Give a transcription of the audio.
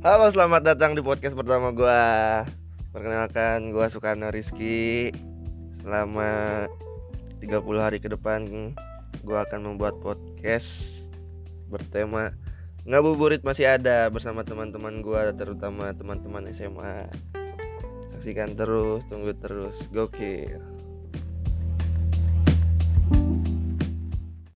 Halo, selamat datang di podcast pertama gue. Perkenalkan, gue Sukana Rizky. Selama 30 hari ke depan gue akan membuat podcast bertema ngabuburit masih ada bersama teman-teman gue, terutama teman-teman SMA. Saksikan terus, tunggu terus. Gokil.